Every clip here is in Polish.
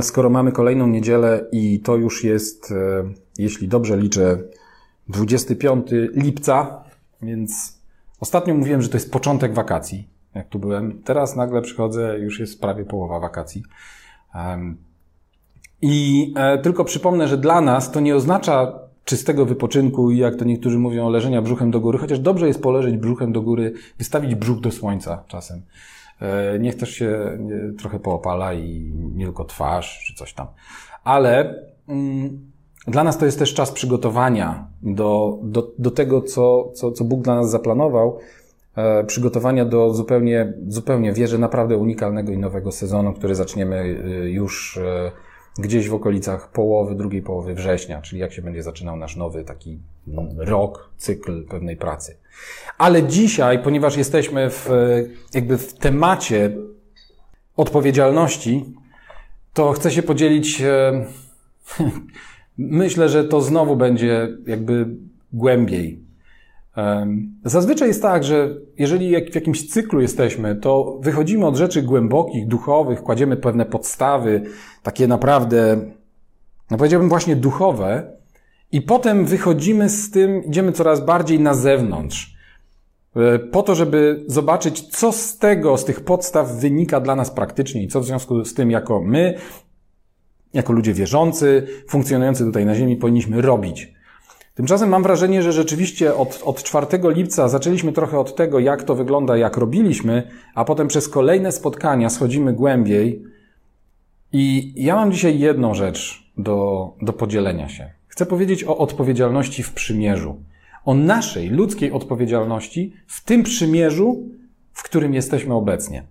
skoro mamy kolejną niedzielę i to już jest, e, jeśli dobrze liczę, 25 lipca, więc ostatnio mówiłem, że to jest początek wakacji, jak tu byłem. Teraz nagle przychodzę, już jest prawie połowa wakacji. I e, tylko przypomnę, że dla nas to nie oznacza czystego wypoczynku i jak to niektórzy mówią, leżenia brzuchem do góry, chociaż dobrze jest poleżeć brzuchem do góry, wystawić brzuch do słońca czasem. E, niech też się trochę poopala i nie tylko twarz czy coś tam. Ale mm, dla nas to jest też czas przygotowania do, do, do tego, co, co, co Bóg dla nas zaplanował. E, przygotowania do zupełnie, zupełnie wierzę, naprawdę unikalnego i nowego sezonu, który zaczniemy e, już e, gdzieś w okolicach połowy, drugiej połowy września, czyli jak się będzie zaczynał nasz nowy taki rok, cykl pewnej pracy. Ale dzisiaj, ponieważ jesteśmy w, jakby w temacie odpowiedzialności, to chcę się podzielić. Myślę, że to znowu będzie jakby głębiej. Zazwyczaj jest tak, że jeżeli w jakimś cyklu jesteśmy, to wychodzimy od rzeczy głębokich, duchowych, kładziemy pewne podstawy, takie naprawdę, no powiedziałbym właśnie duchowe, i potem wychodzimy z tym, idziemy coraz bardziej na zewnątrz, e, po to, żeby zobaczyć, co z tego, z tych podstaw wynika dla nas praktycznie i co w związku z tym, jako my, jako ludzie wierzący, funkcjonujący tutaj na Ziemi, powinniśmy robić. Tymczasem mam wrażenie, że rzeczywiście od, od 4 lipca zaczęliśmy trochę od tego, jak to wygląda, jak robiliśmy, a potem przez kolejne spotkania schodzimy głębiej. I ja mam dzisiaj jedną rzecz do, do podzielenia się. Chcę powiedzieć o odpowiedzialności w przymierzu. O naszej ludzkiej odpowiedzialności w tym przymierzu, w którym jesteśmy obecnie.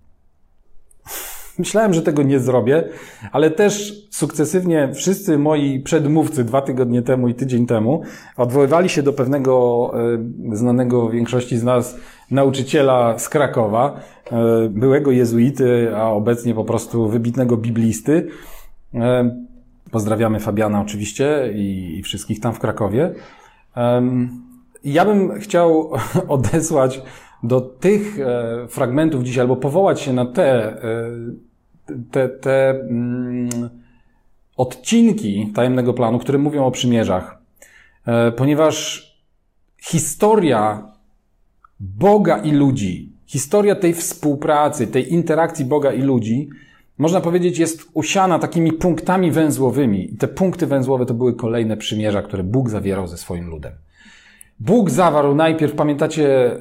Myślałem, że tego nie zrobię, ale też sukcesywnie wszyscy moi przedmówcy dwa tygodnie temu i tydzień temu odwoływali się do pewnego e, znanego większości z nas nauczyciela z Krakowa, e, byłego jezuity, a obecnie po prostu wybitnego biblisty. E, pozdrawiamy Fabiana oczywiście i, wszystkich tam w Krakowie. Ja bym chciał odesłać do tych fragmentów dzisiaj, albo powołać się na te te, te mm, odcinki tajemnego planu, które mówią o przymierzach, e, ponieważ historia Boga i ludzi, historia tej współpracy, tej interakcji Boga i ludzi, można powiedzieć, jest usiana takimi punktami węzłowymi. I te punkty węzłowe to były kolejne przymierza, które Bóg zawierał ze swoim ludem. Bóg zawarł najpierw, pamiętacie,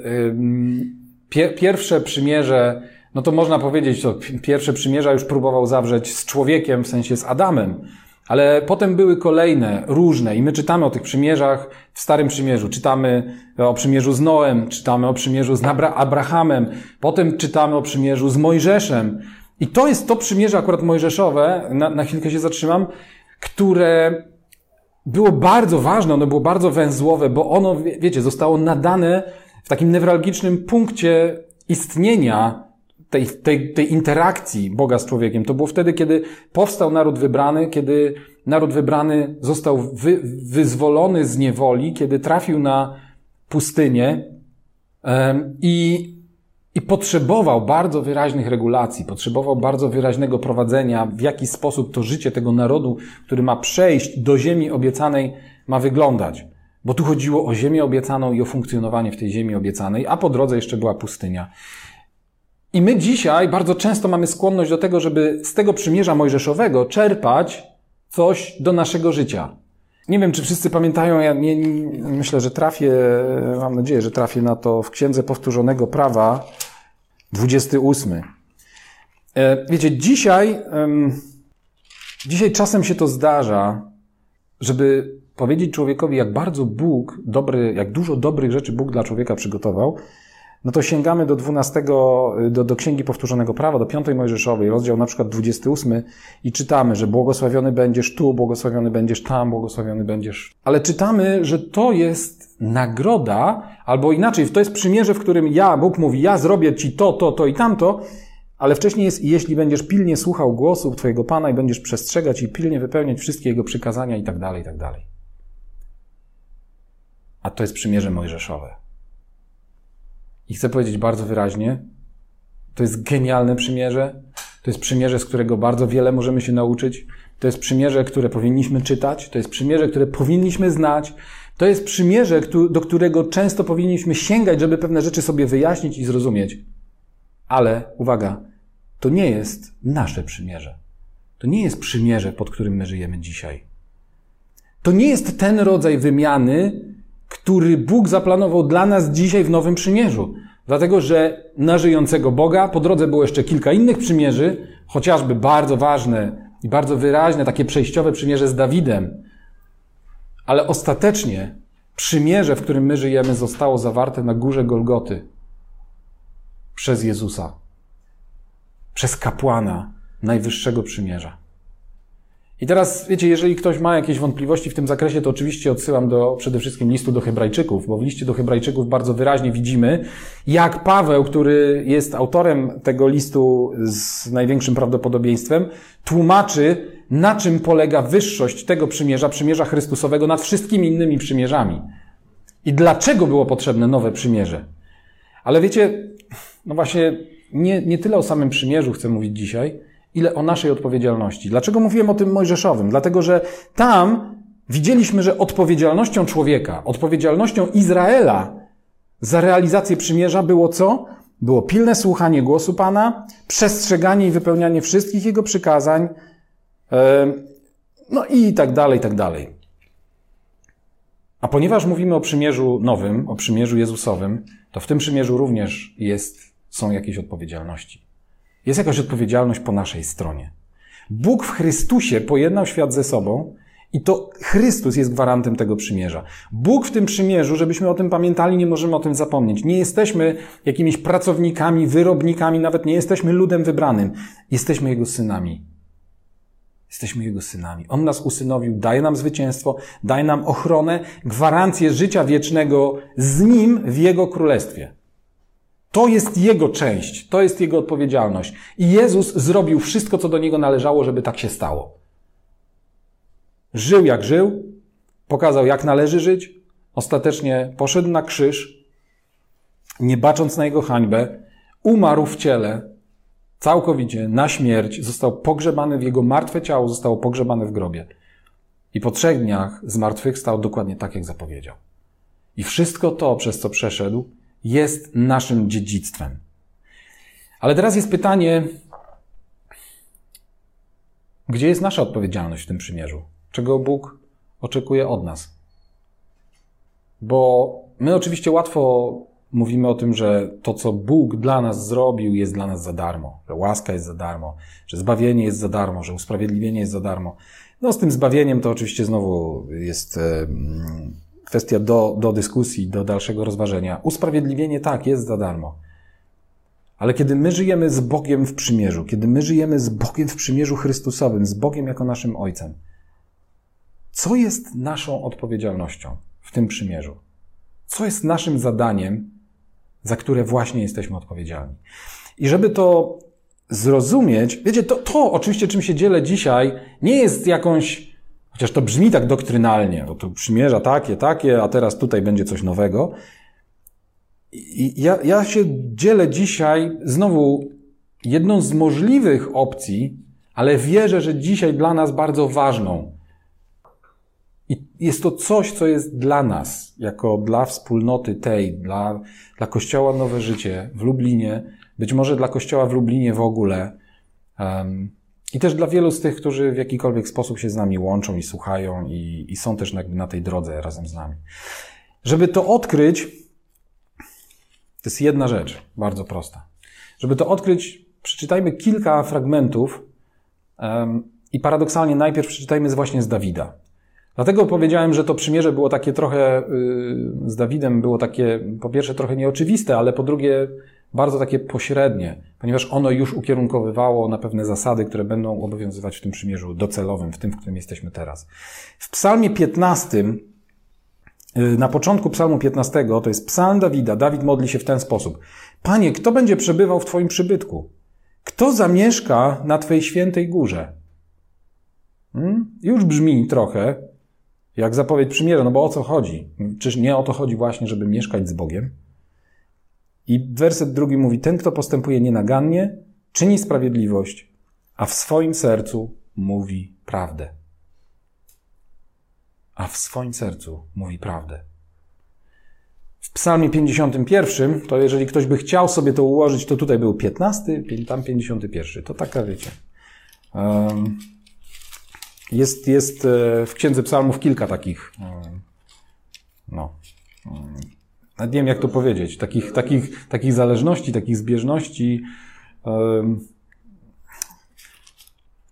pierwsze przymierze no to można powiedzieć, że pierwsze przymierza już próbował zawrzeć z człowiekiem, w sensie z Adamem, ale potem były kolejne, różne i my czytamy o tych przymierzach w Starym Przymierzu. Czytamy o przymierzu z Noem, czytamy o przymierzu z Abrahamem, potem czytamy o przymierzu z Mojżeszem. I to jest to przymierze akurat mojżeszowe, na, na chwilkę się zatrzymam, które było bardzo ważne, ono było bardzo węzłowe, bo ono, wiecie, zostało nadane w takim newralgicznym punkcie istnienia tej, tej, tej interakcji Boga z człowiekiem. To było wtedy, kiedy powstał naród wybrany, kiedy naród wybrany został wy, wyzwolony z niewoli, kiedy trafił na pustynię um, i, i potrzebował bardzo wyraźnych regulacji, potrzebował bardzo wyraźnego prowadzenia, w jaki sposób to życie tego narodu, który ma przejść do ziemi obiecanej, ma wyglądać. Bo tu chodziło o ziemię obiecaną i o funkcjonowanie w tej ziemi obiecanej, a po drodze jeszcze była pustynia. I my dzisiaj bardzo często mamy skłonność do tego, żeby z tego przymierza mojżeszowego czerpać coś do naszego życia. Nie wiem, czy wszyscy pamiętają, ja nie, myślę, że trafię, mam nadzieję, że trafię na to w Księdze Powtórzonego Prawa, 28. E, wiecie, dzisiaj, dzisiaj czasem się to zdarza, żeby powiedzieć człowiekowi, jak bardzo Bóg dobry, jak dużo dobrych rzeczy Bóg dla człowieka przygotował, no to sięgamy do 12, do, do Księgi Powtórzonego Prawa, do 5 Mojżeszowej, rozdział na przykład 28 i czytamy, że błogosławiony będziesz tu, błogosławiony będziesz tam, błogosławiony będziesz. Ale czytamy, że to jest nagroda, albo inaczej, to jest przymierze, w którym ja, Bóg mówi, ja zrobię ci to, to, to i tamto, ale wcześniej jest, jeśli będziesz pilnie słuchał głosu Twojego Pana i będziesz przestrzegać i pilnie wypełniać wszystkie Jego przykazania i tak dalej, i tak dalej. A to jest przymierze mojżeszowe. I chcę powiedzieć bardzo wyraźnie, to jest genialne przymierze, To jest przymierze, z którego bardzo wiele możemy się nauczyć. To jest przymierze, które powinniśmy czytać. To jest przymierze, które powinniśmy znać. To jest przymierze, do którego często powinniśmy sięgać, żeby pewne rzeczy sobie wyjaśnić i zrozumieć. Ale uwaga, to nie jest nasze przymierze. To nie jest przymierze, pod którym my żyjemy dzisiaj. To nie jest ten rodzaj wymiany, który Bóg zaplanował dla nas dzisiaj w Nowym Przymierzu. Dlatego, że na żyjącego Boga po drodze było jeszcze kilka innych przymierzy, chociażby bardzo ważne i bardzo wyraźne, takie przejściowe przymierze z Dawidem. Ale ostatecznie przymierze, w którym my żyjemy, zostało zawarte na górze Golgoty przez Jezusa, przez kapłana Najwyższego Przymierza. I teraz, wiecie, jeżeli ktoś ma jakieś wątpliwości w tym zakresie, to oczywiście odsyłam do przede wszystkim listu do Hebrajczyków, bo w liście do Hebrajczyków bardzo wyraźnie widzimy, jak Paweł, który jest autorem tego listu z największym prawdopodobieństwem, tłumaczy, na czym polega wyższość tego przymierza, przymierza Chrystusowego nad wszystkimi innymi przymierzami. I dlaczego było potrzebne nowe przymierze. Ale wiecie, no właśnie, nie, nie tyle o samym przymierzu chcę mówić dzisiaj, ile o naszej odpowiedzialności. Dlaczego mówiłem o tym mojżeszowym? Dlatego, że tam widzieliśmy, że odpowiedzialnością człowieka, odpowiedzialnością Izraela za realizację przymierza było co? Było pilne słuchanie głosu Pana, przestrzeganie i wypełnianie wszystkich Jego przykazań, no i tak dalej, i tak dalej. A ponieważ mówimy o przymierzu nowym, o przymierzu Jezusowym, to w tym przymierzu również jest, są jakieś odpowiedzialności. Jest jakaś odpowiedzialność po naszej stronie. Bóg w Chrystusie pojednał świat ze sobą i to Chrystus jest gwarantem tego przymierza. Bóg w tym przymierzu, żebyśmy o tym pamiętali, nie możemy o tym zapomnieć. Nie jesteśmy jakimiś pracownikami, wyrobnikami, nawet nie jesteśmy ludem wybranym. Jesteśmy Jego synami. Jesteśmy Jego synami. On nas usynowił, daje nam zwycięstwo, daje nam ochronę, gwarancję życia wiecznego z Nim w Jego królestwie. To jest Jego część, to jest Jego odpowiedzialność. I Jezus zrobił wszystko, co do Niego należało, żeby tak się stało. Żył jak żył, pokazał, jak należy żyć, ostatecznie poszedł na krzyż, nie bacząc na Jego hańbę, umarł w ciele, całkowicie, na śmierć, został pogrzebany w Jego martwe ciało, zostało pogrzebane w grobie. I po trzech dniach zmartwychwstał dokładnie tak, jak zapowiedział. I wszystko to, przez co przeszedł, jest naszym dziedzictwem. Ale teraz jest pytanie, gdzie jest nasza odpowiedzialność w tym przymierzu? Czego Bóg oczekuje od nas? Bo my oczywiście łatwo mówimy o tym, że to, co Bóg dla nas zrobił, jest dla nas za darmo, że łaska jest za darmo, że zbawienie jest za darmo, że usprawiedliwienie jest za darmo. No z tym zbawieniem to oczywiście znowu jest kwestia do, do dyskusji, do dalszego rozważenia. Usprawiedliwienie tak, jest za darmo. Ale kiedy my żyjemy z Bogiem w przymierzu, kiedy my żyjemy z Bogiem w przymierzu Chrystusowym, z Bogiem jako naszym Ojcem, co jest naszą odpowiedzialnością w tym przymierzu? Co jest naszym zadaniem, za które właśnie jesteśmy odpowiedzialni? I żeby to zrozumieć, wiecie, to, to oczywiście czym się dzielę dzisiaj, nie jest jakąś Chociaż to brzmi tak doktrynalnie, bo tu przymierza takie, takie, a teraz tutaj będzie coś nowego. I ja, ja się dzielę dzisiaj znowu jedną z możliwych opcji, ale wierzę, że dzisiaj dla nas bardzo ważną. I jest to coś, co jest dla nas, jako dla wspólnoty tej, dla, dla Kościoła Nowe Życie w Lublinie, być może dla Kościoła w Lublinie w ogóle. Um, i też dla wielu z tych, którzy w jakikolwiek sposób się z nami łączą i słuchają i, i są też na tej drodze razem z nami. Żeby to odkryć, to jest jedna rzecz, bardzo prosta. Żeby to odkryć, przeczytajmy kilka fragmentów um, i paradoksalnie najpierw przeczytajmy właśnie z Dawida. Dlatego powiedziałem, że to przymierze było takie trochę yy, z Dawidem było takie po pierwsze trochę nieoczywiste, ale po drugie bardzo takie pośrednie, ponieważ ono już ukierunkowywało na pewne zasady, które będą obowiązywać w tym przymierzu docelowym, w tym, w którym jesteśmy teraz. W psalmie 15, y, na początku psalmu 15, to jest psalm Dawida. Dawid modli się w ten sposób. Panie, kto będzie przebywał w Twoim przybytku? Kto zamieszka na Twojej świętej górze? Hmm? Już brzmi trochę jak zapowiedź przymierza, no bo o co chodzi? Czyż nie o to chodzi właśnie, żeby mieszkać z Bogiem? I werset drugi mówi, ten, kto postępuje nienagannie, czyni sprawiedliwość, a w swoim sercu mówi prawdę. A w swoim sercu mówi prawdę. W Psalmie 51, to jeżeli ktoś by chciał sobie to ułożyć, to tutaj był 15, tam 51. To taka, wiecie. Jest, jest e, w Księdze Psalmów kilka takich, no, nie wiem jak to powiedzieć, takich, takich, takich zależności, takich zbieżności,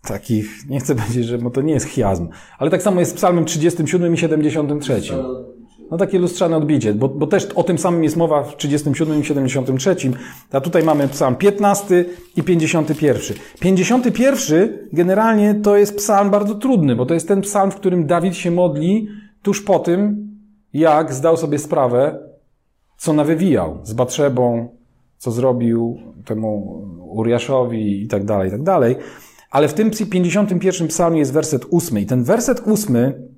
takich, nie chcę powiedzieć, że bo to nie jest chiazm, ale tak samo jest z psalmem 37 i 73. No takie lustrzane odbicie, bo, bo też o tym samym jest mowa w 37 i 73, a tutaj mamy psalm 15 i 51. 51 generalnie to jest psalm bardzo trudny, bo to jest ten psalm, w którym Dawid się modli tuż po tym, jak zdał sobie sprawę, co nawywijał z Batrzebą, co zrobił temu Uriaszowi i tak dalej, i tak dalej. Ale w tym 51 psalmie jest werset ósmy i ten werset ósmy,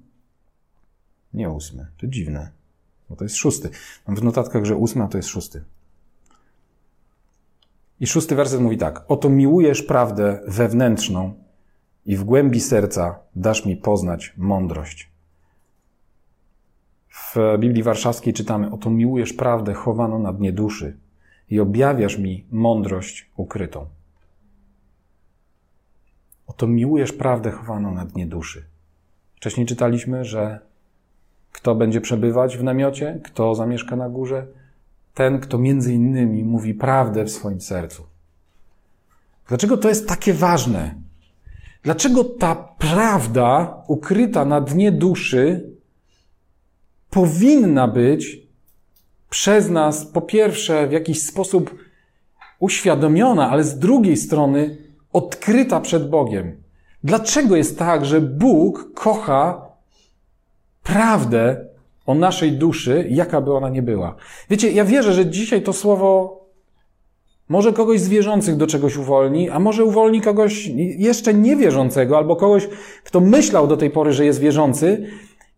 nie ósmy, to dziwne, bo to jest szósty. Mam w notatkach, że ósmy, a to jest szósty. I szósty werset mówi tak. Oto miłujesz prawdę wewnętrzną i w głębi serca dasz mi poznać mądrość. W Biblii Warszawskiej czytamy: Oto miłujesz prawdę chowaną na dnie duszy i objawiasz mi mądrość ukrytą. Oto miłujesz prawdę chowaną na dnie duszy. Wcześniej czytaliśmy, że kto będzie przebywać w namiocie, kto zamieszka na górze, ten, kto między innymi mówi prawdę w swoim sercu. Dlaczego to jest takie ważne? Dlaczego ta prawda ukryta na dnie duszy powinna być przez nas, po pierwsze, w jakiś sposób uświadomiona, ale z drugiej strony odkryta przed Bogiem. Dlaczego jest tak, że Bóg kocha prawdę o naszej duszy, jaka by ona nie była? Wiecie, ja wierzę, że dzisiaj to słowo może kogoś z wierzących do czegoś uwolni, a może uwolni kogoś jeszcze niewierzącego, albo kogoś, kto myślał do tej pory, że jest wierzący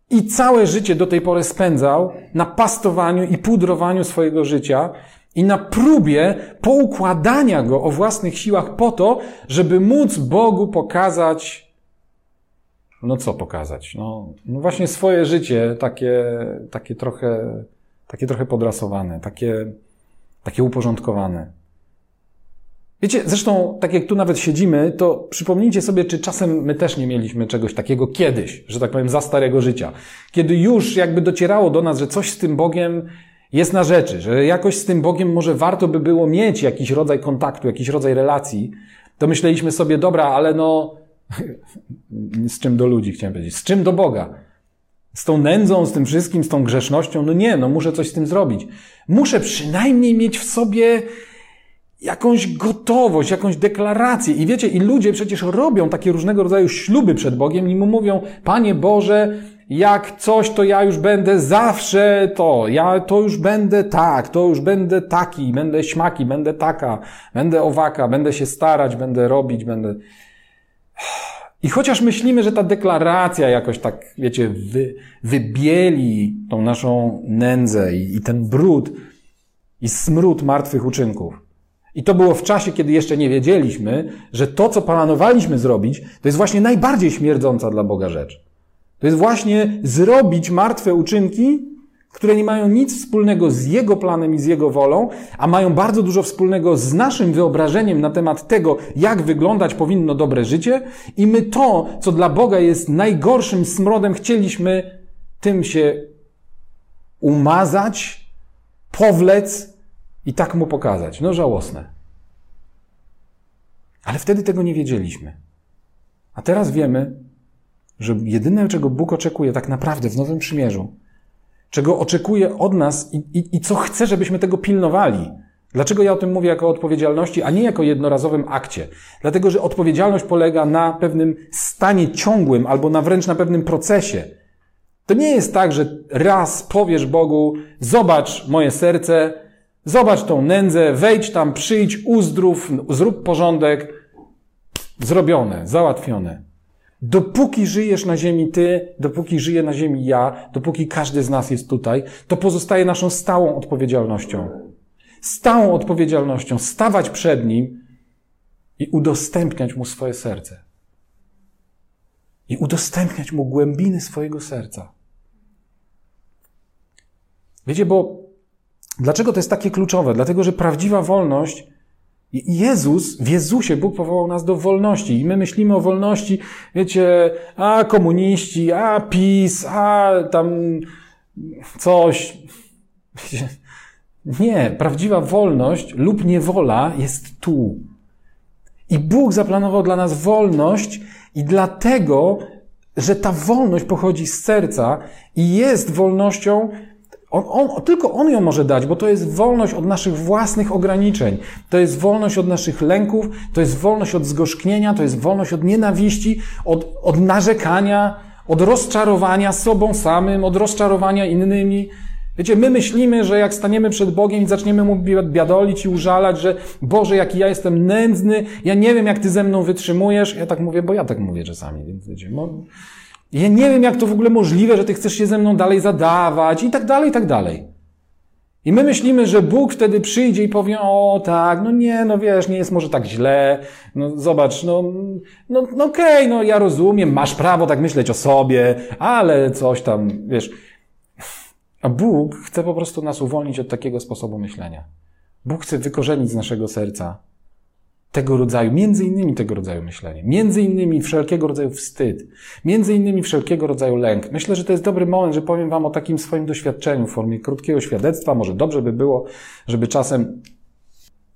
i całe życie do tej pory spędzał na pastowaniu i pudrowaniu swojego życia i na próbie poukładania go o własnych siłach po to, żeby móc Bogu pokazać, no co pokazać? No, no właśnie swoje życie takie, takie trochę, takie trochę podrasowane, takie, takie uporządkowane. Wiecie, zresztą, tak jak tu nawet siedzimy, to przypomnijcie sobie, czy czasem my też nie mieliśmy czegoś takiego kiedyś, że tak powiem, za starego życia. Kiedy już jakby docierało do nas, że coś z tym Bogiem jest na rzeczy, że jakoś z tym Bogiem może warto by było mieć jakiś rodzaj kontaktu, jakiś rodzaj relacji, to myśleliśmy sobie, dobra, ale no, z czym do ludzi chciałem powiedzieć, z czym do Boga? Z tą nędzą, z tym wszystkim, z tą grzesznością? No nie, no muszę coś z tym zrobić. Muszę przynajmniej mieć w sobie jakąś gotowość, jakąś deklarację. I wiecie, i ludzie przecież robią takie różnego rodzaju śluby przed Bogiem i mu mówią, Panie Boże, jak coś, to ja już będę zawsze to, ja to już będę tak, to już będę taki, będę śmaki, będę taka, będę owaka, będę się starać, będę robić, będę... I chociaż myślimy, że ta deklaracja jakoś tak, wiecie, wy, wybieli tą naszą nędzę i, i ten brud i smród martwych uczynków, i to było w czasie, kiedy jeszcze nie wiedzieliśmy, że to, co planowaliśmy zrobić, to jest właśnie najbardziej śmierdząca dla Boga rzecz. To jest właśnie zrobić martwe uczynki, które nie mają nic wspólnego z Jego planem i z Jego wolą, a mają bardzo dużo wspólnego z naszym wyobrażeniem na temat tego, jak wyglądać powinno dobre życie, i my to, co dla Boga jest najgorszym smrodem, chcieliśmy tym się umazać, powlec i tak mu pokazać. No żałosne. Ale wtedy tego nie wiedzieliśmy. A teraz wiemy, że jedyne, czego Bóg oczekuje tak naprawdę w Nowym Przymierzu, czego oczekuje od nas i, i, i co chce, żebyśmy tego pilnowali. Dlaczego ja o tym mówię jako odpowiedzialności, a nie jako jednorazowym akcie? Dlatego, że odpowiedzialność polega na pewnym stanie ciągłym albo na wręcz na pewnym procesie. To nie jest tak, że raz powiesz Bogu, zobacz moje serce, Zobacz tą nędzę, wejdź tam, przyjdź, uzdrów, zrób porządek. Zrobione, załatwione. Dopóki żyjesz na ziemi ty, dopóki żyje na ziemi ja, dopóki każdy z nas jest tutaj, to pozostaje naszą stałą odpowiedzialnością. Stałą odpowiedzialnością stawać przed nim i udostępniać mu swoje serce. I udostępniać mu głębiny swojego serca. Wiecie, bo dlaczego to jest takie kluczowe? Dlatego, że prawdziwa wolność Jezus, w Jezusie Bóg powołał nas do wolności i my myślimy o wolności, wiecie, a komuniści, a PiS, a tam coś. Nie, prawdziwa wolność lub niewola jest tu. I Bóg zaplanował dla nas wolność i dlatego, że ta wolność pochodzi z serca i jest wolnością, on, on, tylko On ją może dać, bo to jest wolność od naszych własnych ograniczeń. To jest wolność od naszych lęków, to jest wolność od zgorzknienia, to jest wolność od nienawiści, od, od narzekania, od rozczarowania sobą samym, od rozczarowania innymi. Wiecie, my myślimy, że jak staniemy przed Bogiem i zaczniemy Mu biadolić i użalać, że Boże, jaki ja jestem nędzny, ja nie wiem, jak Ty ze mną wytrzymujesz. Ja tak mówię, bo ja tak mówię czasami, więc wiecie, ja nie wiem, jak to w ogóle możliwe, że ty chcesz się ze mną dalej zadawać i tak dalej, i tak dalej. I my myślimy, że Bóg wtedy przyjdzie i powie, o tak, no nie, no wiesz, nie jest może tak źle, no zobacz, no, no, no okej, okay, no ja rozumiem, masz prawo tak myśleć o sobie, ale coś tam, wiesz. A Bóg chce po prostu nas uwolnić od takiego sposobu myślenia. Bóg chce wykorzenić z naszego serca tego rodzaju, między innymi tego rodzaju myślenie, między innymi wszelkiego rodzaju wstyd, między innymi wszelkiego rodzaju lęk. Myślę, że to jest dobry moment, że powiem Wam o takim swoim doświadczeniu w formie krótkiego świadectwa. Może dobrze by było, żeby czasem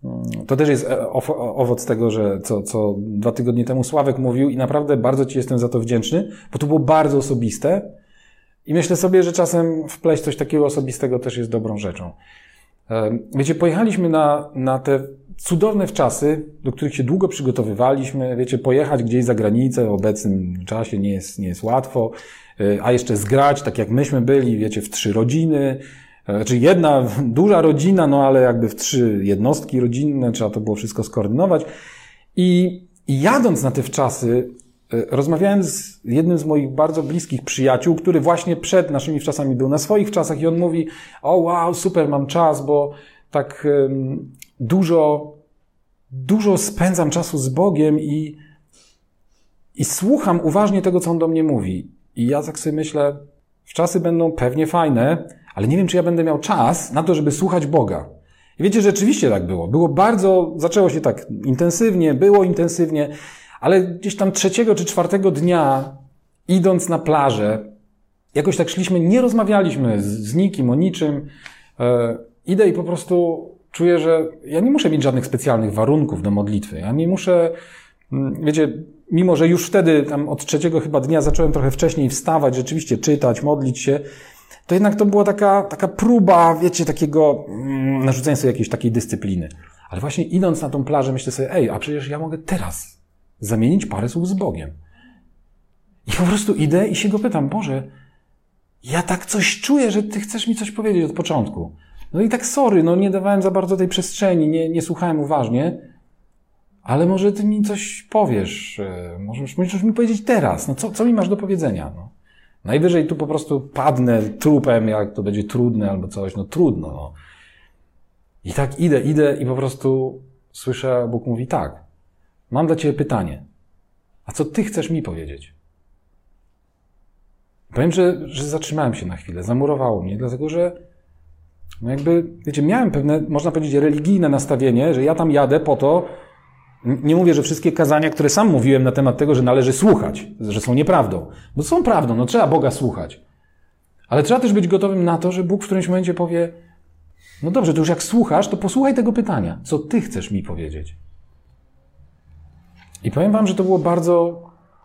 mm, to też jest e, owoc tego, że co, co dwa tygodnie temu Sławek mówił i naprawdę bardzo Ci jestem za to wdzięczny, bo to było bardzo osobiste i myślę sobie, że czasem wpleść coś takiego osobistego też jest dobrą rzeczą. E, wiecie, pojechaliśmy na, na te cudowne czasy, do których się długo przygotowywaliśmy. Wiecie, pojechać gdzieś za granicę w obecnym czasie nie jest, nie jest łatwo, e, a jeszcze zgrać, tak jak myśmy byli, wiecie, w trzy rodziny, e, znaczy jedna duża rodzina, no ale jakby w trzy jednostki rodzinne, trzeba to było wszystko skoordynować. I, i jadąc na te wczasy, e, rozmawiałem z jednym z moich bardzo bliskich przyjaciół, który właśnie przed naszymi wczasami był na swoich czasach i on mówi, o wow, super, mam czas, bo tak dużo, dużo spędzam czasu z Bogiem i, i słucham uważnie tego, co On do mnie mówi. I ja tak sobie myślę, w czasy będą pewnie fajne, ale nie wiem, czy ja będę miał czas na to, żeby słuchać Boga. I wiecie, rzeczywiście tak było. Było bardzo, zaczęło się tak intensywnie, było intensywnie, ale gdzieś tam trzeciego czy czwartego dnia, idąc na plażę, jakoś tak szliśmy, nie rozmawialiśmy z, z nikim o niczym. E, idę i po prostu czuję, że ja nie muszę mieć żadnych specjalnych warunków do modlitwy. Ja nie muszę, mm, wiecie, mimo że już wtedy, tam od trzeciego chyba dnia zacząłem trochę wcześniej wstawać, rzeczywiście czytać, modlić się, to jednak to była taka, taka próba, wiecie, takiego mm, narzucenia sobie jakiejś takiej dyscypliny. Ale właśnie idąc na tą plażę, myślę sobie, ej, a przecież ja mogę teraz zamienić parę słów z Bogiem. I po prostu idę i się go pytam, Boże, ja tak coś czuję, że Ty chcesz mi coś powiedzieć od początku. No i tak sorry, no nie dawałem za bardzo tej przestrzeni, nie, nie słuchałem uważnie, ale może ty mi coś powiesz, e, możesz, możesz mi powiedzieć teraz, no co, co mi masz do powiedzenia, no. Najwyżej tu po prostu padnę trupem, jak to będzie trudne albo coś, no trudno, no. I tak idę, idę i po prostu słyszę, Bóg mówi tak, mam dla ciebie pytanie. A co ty chcesz mi powiedzieć? Powiem, że, że zatrzymałem się na chwilę, zamurowało mnie, dlatego że no jakby, wiecie, miałem pewne, można powiedzieć, religijne nastawienie, że ja tam jadę po to, nie mówię, że wszystkie kazania, które sam mówiłem na temat tego, że należy słuchać, że są nieprawdą. Bo są prawdą, no trzeba Boga słuchać. Ale trzeba też być gotowym na to, że Bóg w którymś momencie powie, no dobrze, to już jak słuchasz, to posłuchaj tego pytania. Co ty chcesz mi powiedzieć? I powiem wam, że to było bardzo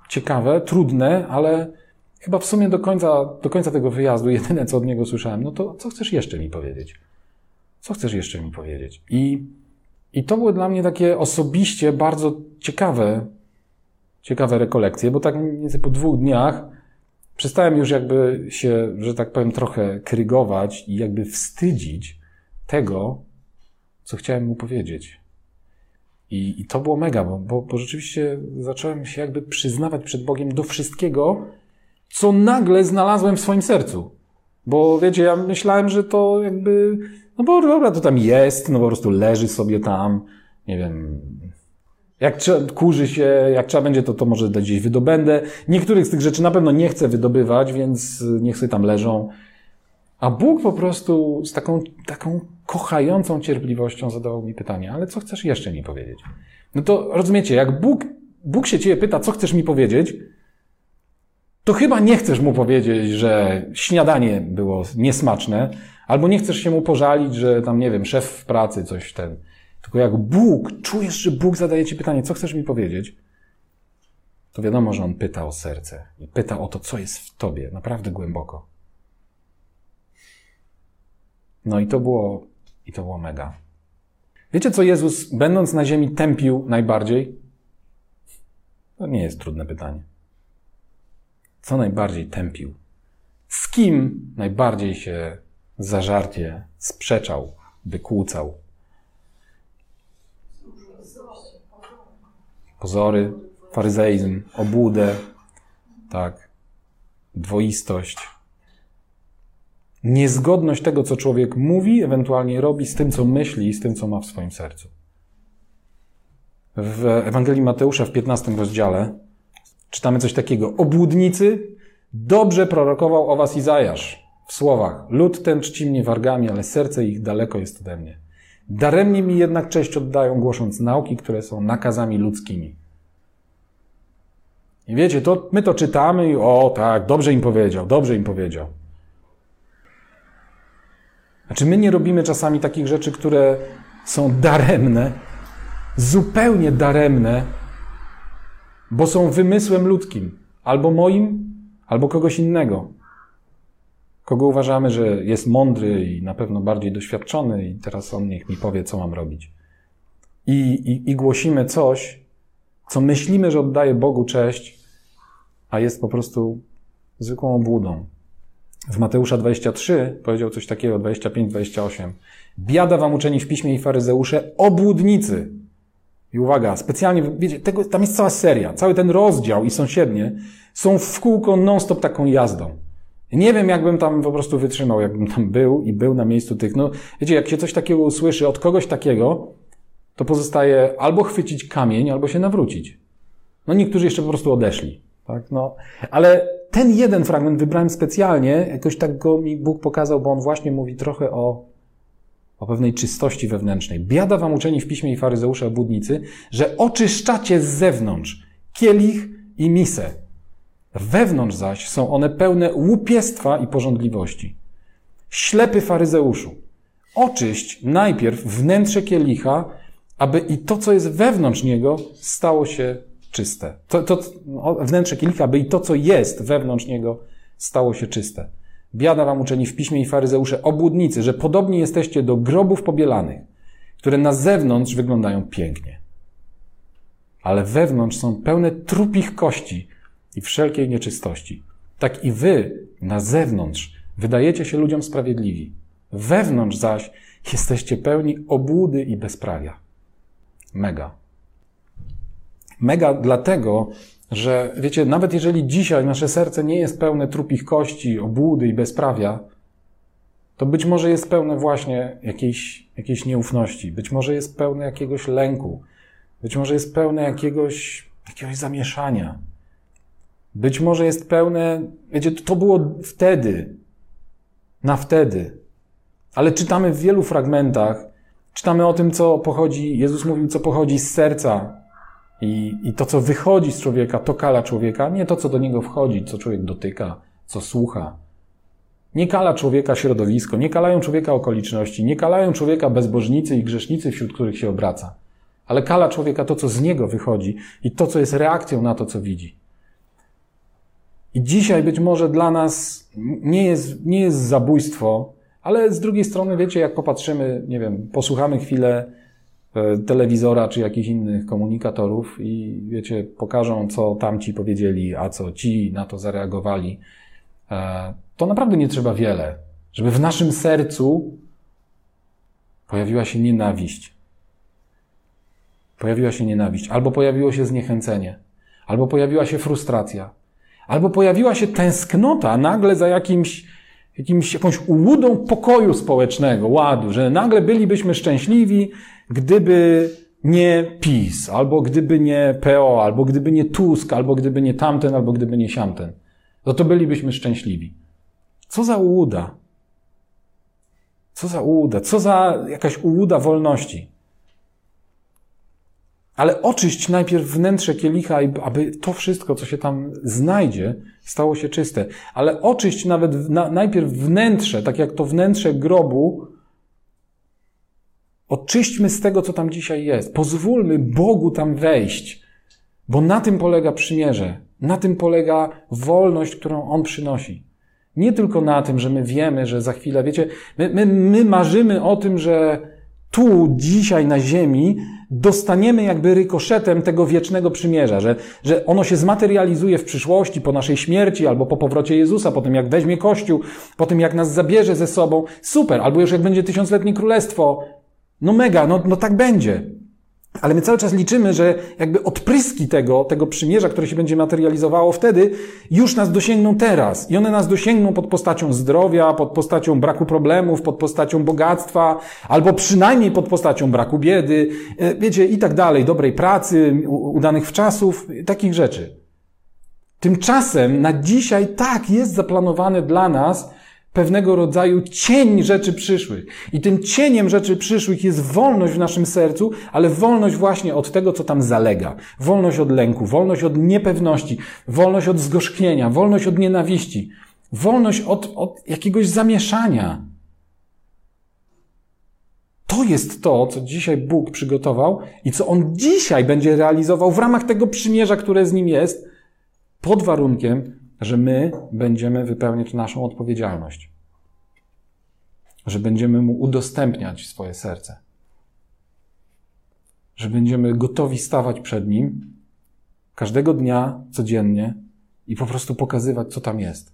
ciekawe, trudne, ale Chyba w sumie do końca, do końca tego wyjazdu jedyne, co od niego słyszałem, no to co chcesz jeszcze mi powiedzieć? Co chcesz jeszcze mi powiedzieć? I, i to były dla mnie takie osobiście bardzo ciekawe, ciekawe rekolekcje, bo tak mniej więcej po dwóch dniach przestałem już jakby się, że tak powiem, trochę krygować i jakby wstydzić tego, co chciałem mu powiedzieć. I, i to było mega, bo, bo, bo rzeczywiście zacząłem się jakby przyznawać przed Bogiem do wszystkiego, co nagle znalazłem w swoim sercu. Bo wiecie, ja myślałem, że to jakby, no bo dobra, to tam jest, no po prostu leży sobie tam, nie wiem, Jak trzeba, kurzy się, jak trzeba będzie, to, to może gdzieś wydobędę. Niektórych z tych rzeczy na pewno nie chcę wydobywać, więc niech sobie tam leżą. A Bóg po prostu z taką, taką kochającą cierpliwością zadawał mi pytanie, ale co chcesz jeszcze mi powiedzieć? No to rozumiecie, jak Bóg, Bóg się ciebie pyta, co chcesz mi powiedzieć, to chyba nie chcesz mu powiedzieć, że śniadanie było niesmaczne, albo nie chcesz się mu pożalić, że tam, nie wiem, szef w pracy coś ten. Tylko jak Bóg, czujesz, że Bóg zadaje ci pytanie, co chcesz mi powiedzieć, to wiadomo, że on pyta o serce i pyta o to, co jest w tobie, naprawdę głęboko. No i to było, i to było mega. Wiecie, co Jezus, będąc na ziemi, tępił najbardziej? To nie jest trudne pytanie. Co najbardziej tępił? Z kim najbardziej się zażarcie sprzeczał, wykłócał? Pozory, faryzeizm, obłudę, tak, dwoistość. Niezgodność tego, co człowiek mówi, ewentualnie robi, z tym, co myśli i z tym, co ma w swoim sercu. W Ewangelii Mateusza w 15 rozdziale czytamy coś takiego. Obłudnicy dobrze prorokował o was Izajasz w słowach. Lud ten czci mnie wargami, ale serce ich daleko jest ode mnie. Daremnie mi jednak cześć oddają, głosząc nauki, które są nakazami ludzkimi. I wiecie, to, my to czytamy i o tak, dobrze im powiedział, dobrze im powiedział. Znaczy, my nie robimy czasami takich rzeczy, które są daremne, zupełnie daremne, bo są wymysłem ludzkim, albo moim, albo kogoś innego. Kogo uważamy, że jest mądry i na pewno bardziej doświadczony, i teraz on niech mi powie, co mam robić. I, i, i głosimy coś, co myślimy, że oddaje Bogu cześć, a jest po prostu zwykłą obłudą. W Mateusza 23 powiedział coś takiego, 25-28. Biada wam uczeni w piśmie i faryzeusze, obłudnicy. I uwaga, specjalnie, wiecie, tego, tam jest cała seria, cały ten rozdział i sąsiednie są w kółko non-stop taką jazdą. Nie wiem, jakbym tam po prostu wytrzymał, jakbym tam był i był na miejscu tych. No, wiecie, jak się coś takiego usłyszy od kogoś takiego, to pozostaje albo chwycić kamień, albo się nawrócić. No, niektórzy jeszcze po prostu odeszli. Tak? No, ale ten jeden fragment wybrałem specjalnie, jakoś tak go mi Bóg pokazał, bo on właśnie mówi trochę o, o pewnej czystości wewnętrznej. Biada wam uczeni w piśmie i faryzeusze obudnicy, że oczyszczacie z zewnątrz kielich i misę. Wewnątrz zaś są one pełne łupiestwa i porządliwości. Ślepy faryzeuszu, oczyść najpierw wnętrze kielicha, aby i to, co jest wewnątrz niego, stało się czyste. To, to no, wnętrze kielicha, by i to, co jest wewnątrz niego, stało się czyste. Biada wam uczeni w piśmie i faryzeusze, obłudnicy, że podobnie jesteście do grobów pobielanych, które na zewnątrz wyglądają pięknie. Ale wewnątrz są pełne trupich kości i wszelkiej nieczystości. Tak i wy na zewnątrz wydajecie się ludziom sprawiedliwi. Wewnątrz zaś jesteście pełni obłudy i bezprawia. Mega. Mega dlatego, że wiecie, nawet jeżeli dzisiaj nasze serce nie jest pełne trupich kości, obłudy i bezprawia, to być może jest pełne właśnie jakiejś, jakiejś nieufności, być może jest pełne jakiegoś lęku, być może jest pełne jakiegoś, jakiegoś zamieszania, być może jest pełne, wiecie, to było wtedy, na wtedy, ale czytamy w wielu fragmentach, czytamy o tym, co pochodzi, Jezus mówił, co pochodzi z serca, i, I to, co wychodzi z człowieka, to kala człowieka, nie to, co do niego wchodzi, co człowiek dotyka, co słucha. Nie kala człowieka środowisko, nie kalają człowieka okoliczności, nie kalają człowieka bezbożnicy i grzesznicy, wśród których się obraca. Ale kala człowieka to, co z niego wychodzi i to, co jest reakcją na to, co widzi. I dzisiaj być może dla nas nie jest, nie jest zabójstwo, ale z drugiej strony, wiecie, jak popatrzymy, nie wiem, posłuchamy chwilę telewizora czy jakichś innych komunikatorów i wiecie, pokażą, co tamci powiedzieli, a co ci na to zareagowali, e, to naprawdę nie trzeba wiele, żeby w naszym sercu pojawiła się nienawiść. Pojawiła się nienawiść, albo pojawiło się zniechęcenie, albo pojawiła się frustracja, albo pojawiła się tęsknota nagle za jakimś, jakimś jakąś ułudą pokoju społecznego, ładu, że nagle bylibyśmy szczęśliwi, gdyby nie PiS, albo gdyby nie PO, albo gdyby nie Tusk, albo gdyby nie tamten, albo gdyby nie siamten, no to bylibyśmy szczęśliwi. Co za ułuda. Co za ułuda, co za jakaś ułuda wolności. Ale oczyść najpierw wnętrze kielicha, aby to wszystko, co się tam znajdzie, stało się czyste. Ale oczyść nawet na, najpierw wnętrze, tak jak to wnętrze grobu, oczyśćmy z tego, co tam dzisiaj jest. Pozwólmy Bogu tam wejść, bo na tym polega przymierze. Na tym polega wolność, którą On przynosi. Nie tylko na tym, że my wiemy, że za chwilę, wiecie, my, my, my marzymy o tym, że tu, dzisiaj na ziemi, dostaniemy jakby rykoszetem tego wiecznego przymierza, że, że ono się zmaterializuje w przyszłości, po naszej śmierci, albo po powrocie Jezusa, po tym jak weźmie Kościół, po tym jak nas zabierze ze sobą. Super, albo już jak będzie tysiącletnie królestwo. No mega, no, no tak będzie. Ale my cały czas liczymy, że jakby odpryski tego, tego przymierza, które się będzie materializowało wtedy, już nas dosięgną teraz. I one nas dosięgną pod postacią zdrowia, pod postacią braku problemów, pod postacią bogactwa, albo przynajmniej pod postacią braku biedy, e, wiecie, i tak dalej, dobrej pracy, udanych wczasów, takich rzeczy. Tymczasem na dzisiaj tak jest zaplanowane dla nas pewnego rodzaju cień rzeczy przyszłych. I tym cieniem rzeczy przyszłych jest wolność w naszym sercu, ale wolność właśnie od tego, co tam zalega. Wolność od lęku, wolność od niepewności, wolność od zgorzknienia, wolność od nienawiści, wolność od, od jakiegoś zamieszania. To jest to, co dzisiaj Bóg przygotował i co On dzisiaj będzie realizował w ramach tego przymierza, które z Nim jest, pod warunkiem, że my będziemy wypełniać naszą odpowiedzialność, że będziemy mu udostępniać swoje serce, że będziemy gotowi stawać przed nim każdego dnia, codziennie i po prostu pokazywać, co tam jest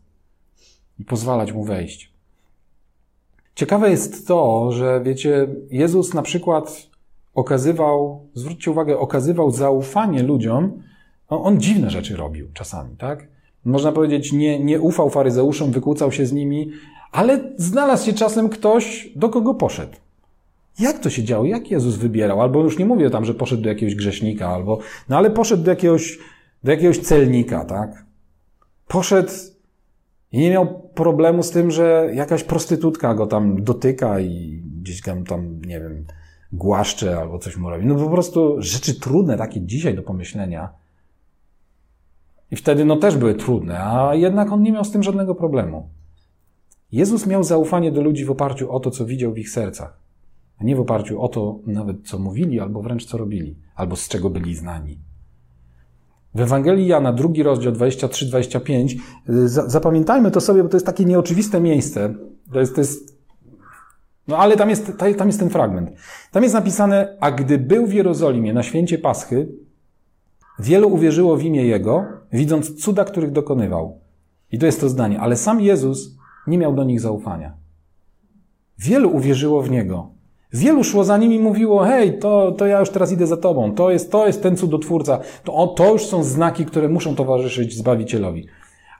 i pozwalać mu wejść. Ciekawe jest to, że wiecie, Jezus na przykład okazywał, zwróćcie uwagę, okazywał zaufanie ludziom. No, on dziwne rzeczy robił czasami, tak? Można powiedzieć, nie, nie ufał faryzeuszom, wykłócał się z nimi, ale znalazł się czasem ktoś, do kogo poszedł. Jak to się działo? Jak Jezus wybierał? Albo już nie mówię tam, że poszedł do jakiegoś grzesznika, albo, no ale poszedł do jakiegoś, do jakiegoś celnika, tak? Poszedł i nie miał problemu z tym, że jakaś prostytutka go tam dotyka i gdzieś tam, tam nie wiem, głaszcze albo coś mu robi. No po prostu rzeczy trudne takie dzisiaj do pomyślenia i wtedy no też były trudne, a jednak on nie miał z tym żadnego problemu. Jezus miał zaufanie do ludzi w oparciu o to, co widział w ich sercach, a nie w oparciu o to nawet, co mówili, albo wręcz co robili, albo z czego byli znani. W Ewangelii Jana, drugi rozdział 23-25, y, zapamiętajmy to sobie, bo to jest takie nieoczywiste miejsce. To jest, to jest no ale tam jest, tam jest ten fragment. Tam jest napisane, a gdy był w Jerozolimie na święcie Paschy, Wielu uwierzyło w imię Jego, widząc cuda, których dokonywał. I to jest to zdanie. Ale sam Jezus nie miał do nich zaufania. Wielu uwierzyło w Niego. Wielu szło za nim i mówiło, hej, to, to ja już teraz idę za Tobą. To jest, to jest ten cudotwórca. To, to już są znaki, które muszą towarzyszyć Zbawicielowi.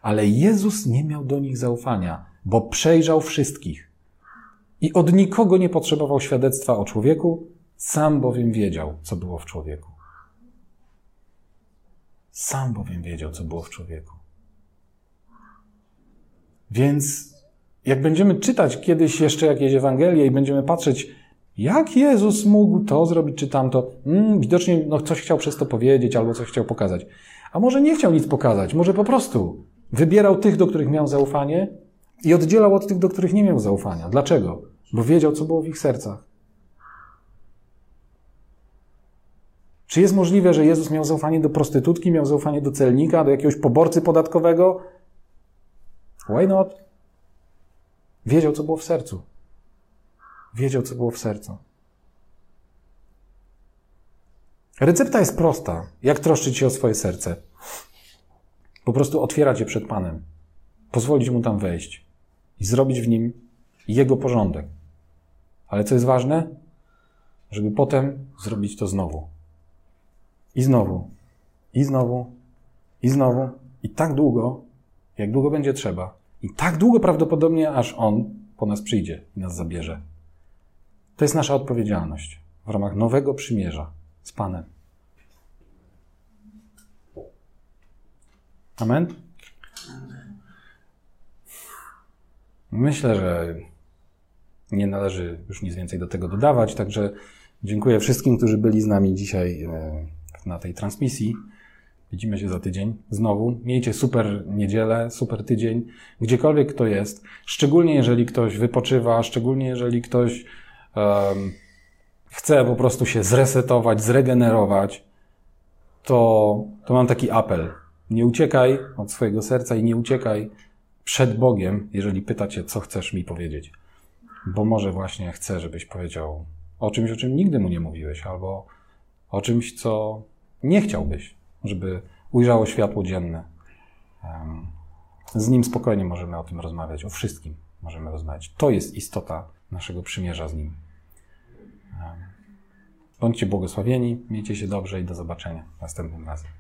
Ale Jezus nie miał do nich zaufania, bo przejrzał wszystkich. I od nikogo nie potrzebował świadectwa o człowieku, sam bowiem wiedział, co było w człowieku. Sam bowiem wiedział, co było w człowieku. Więc jak będziemy czytać kiedyś jeszcze jakieś Ewangelie i będziemy patrzeć, jak Jezus mógł to zrobić czy tamto, hmm, widocznie no, coś chciał przez to powiedzieć albo coś chciał pokazać. A może nie chciał nic pokazać, może po prostu wybierał tych, do których miał zaufanie i oddzielał od tych, do których nie miał zaufania. Dlaczego? Bo wiedział, co było w ich sercach. Czy jest możliwe, że Jezus miał zaufanie do prostytutki, miał zaufanie do celnika, do jakiegoś poborcy podatkowego? Why not? Wiedział, co było w sercu. Wiedział, co było w sercu. Recepta jest prosta. Jak troszczyć się o swoje serce? Po prostu otwierać je przed Panem. Pozwolić Mu tam wejść i zrobić w nim Jego porządek. Ale co jest ważne? Żeby potem zrobić to znowu. I znowu, i znowu, i znowu, i tak długo, jak długo będzie trzeba. I tak długo prawdopodobnie, aż On po nas przyjdzie i nas zabierze. To jest nasza odpowiedzialność w ramach nowego przymierza z Panem. Amen? Myślę, że nie należy już nic więcej do tego dodawać, także dziękuję wszystkim, którzy byli z nami dzisiaj e, na tej transmisji. Widzimy się za tydzień znowu. Miejcie super niedzielę, super tydzień, gdziekolwiek kto jest. Szczególnie jeżeli ktoś wypoczywa, szczególnie jeżeli ktoś um, chce po prostu się zresetować, zregenerować, to, to mam taki apel. Nie uciekaj od swojego serca i nie uciekaj przed Bogiem, jeżeli pytacie, co chcesz mi powiedzieć. Bo może właśnie chcę, żebyś powiedział o czymś, o czym nigdy mu nie mówiłeś, albo o czymś, co nie chciałbyś, żeby ujrzało światło dzienne. Z nim spokojnie możemy o tym rozmawiać, o wszystkim możemy rozmawiać. To jest istota naszego przymierza z nim. Bądźcie błogosławieni, miejcie się dobrze i do zobaczenia następnym razem.